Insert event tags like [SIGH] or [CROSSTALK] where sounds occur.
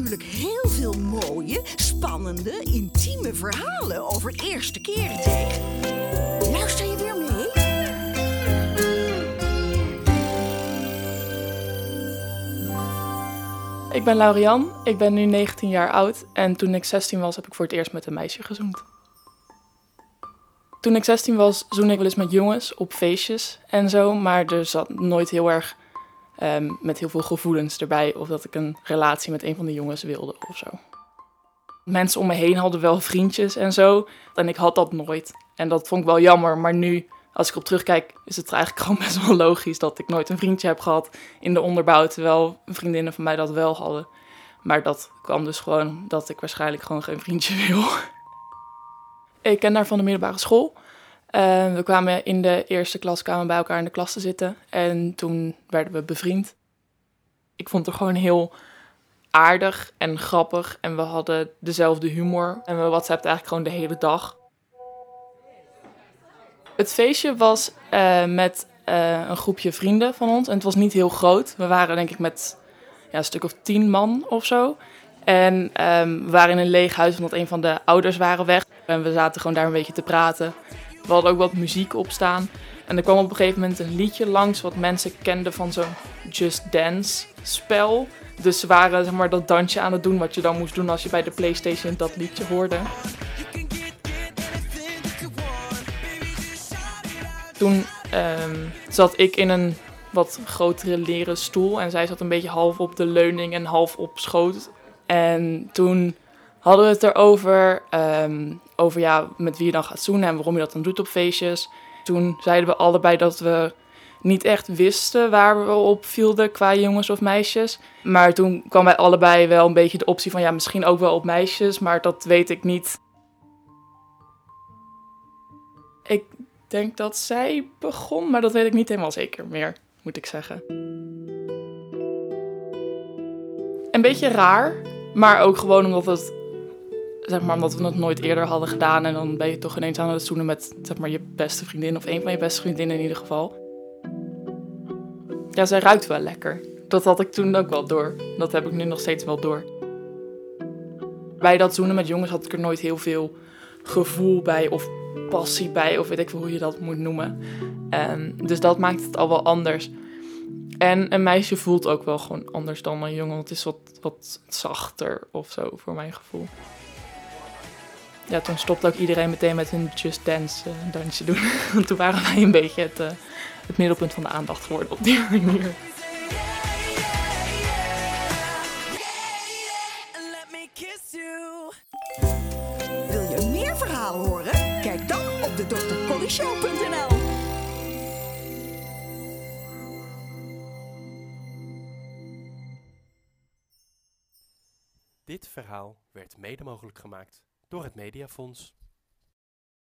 natuurlijk heel veel mooie, spannende, intieme verhalen over eerste keren tegen. Luister je weer mee? Ik ben Laurian, ik ben nu 19 jaar oud en toen ik 16 was heb ik voor het eerst met een meisje gezoend. Toen ik 16 was zoende ik wel eens met jongens op feestjes en zo, maar er zat nooit heel erg um, met heel veel gevoelens erbij of dat ik een relatie met een van de jongens wilde of zo. Mensen om me heen hadden wel vriendjes en zo en ik had dat nooit. En dat vond ik wel jammer, maar nu als ik op terugkijk, is het eigenlijk [LAUGHS] gewoon best wel logisch dat ik nooit een vriendje heb gehad in de onderbouw, terwijl vriendinnen van mij dat wel hadden. Maar dat kwam dus gewoon dat ik waarschijnlijk gewoon geen vriendje [LAUGHS] wil. Ik ken haar van de middelbare school. Uh, we kwamen in de eerste klas kwamen bij elkaar in de klas te zitten en toen werden we bevriend. Ik vond haar gewoon heel aardig en grappig en we hadden dezelfde humor en we WhatsAppten eigenlijk gewoon de hele dag. Het feestje was uh, met uh, een groepje vrienden van ons. En het was niet heel groot. We waren denk ik met ja, een stuk of tien man of zo. En um, we waren in een leeg huis omdat een van de ouders waren weg. En we zaten gewoon daar een beetje te praten. We hadden ook wat muziek op staan. En er kwam op een gegeven moment een liedje langs wat mensen kenden van zo'n Just Dance spel. Dus ze waren zeg maar, dat dansje aan het doen wat je dan moest doen als je bij de PlayStation dat liedje hoorde. Toen um, zat ik in een wat grotere leren stoel en zij zat een beetje half op de leuning en half op schoot. En toen hadden we het erover, um, over ja, met wie je dan gaat zoenen en waarom je dat dan doet op feestjes. Toen zeiden we allebei dat we niet echt wisten waar we op vielden qua jongens of meisjes. Maar toen kwam bij allebei wel een beetje de optie van ja, misschien ook wel op meisjes, maar dat weet ik niet. Ik denk dat zij begon, maar dat weet ik niet helemaal zeker meer, moet ik zeggen. Een beetje raar, maar ook gewoon omdat het zeg maar, omdat we het nooit eerder hadden gedaan. En dan ben je toch ineens aan het zoenen met zeg maar, je beste vriendin of een van je beste vriendinnen in ieder geval. Ja, zij ruikt wel lekker. Dat had ik toen ook wel door. Dat heb ik nu nog steeds wel door. Bij dat zoenen met jongens had ik er nooit heel veel gevoel bij of passie bij, of weet ik veel hoe je dat moet noemen. Um, dus dat maakt het al wel anders. En een meisje voelt ook wel gewoon anders dan een jongen, het is wat, wat zachter of zo voor mijn gevoel. Ja, toen stopte ook iedereen meteen met hun Just Dance uh, dansje doen. [LAUGHS] Want toen waren wij een beetje het, uh, het middelpunt van de aandacht geworden op die [LAUGHS] manier. Wil je meer verhalen horen? Kijk dan op de drcollyshow.nl Dit verhaal werd mede mogelijk gemaakt door het Mediafonds.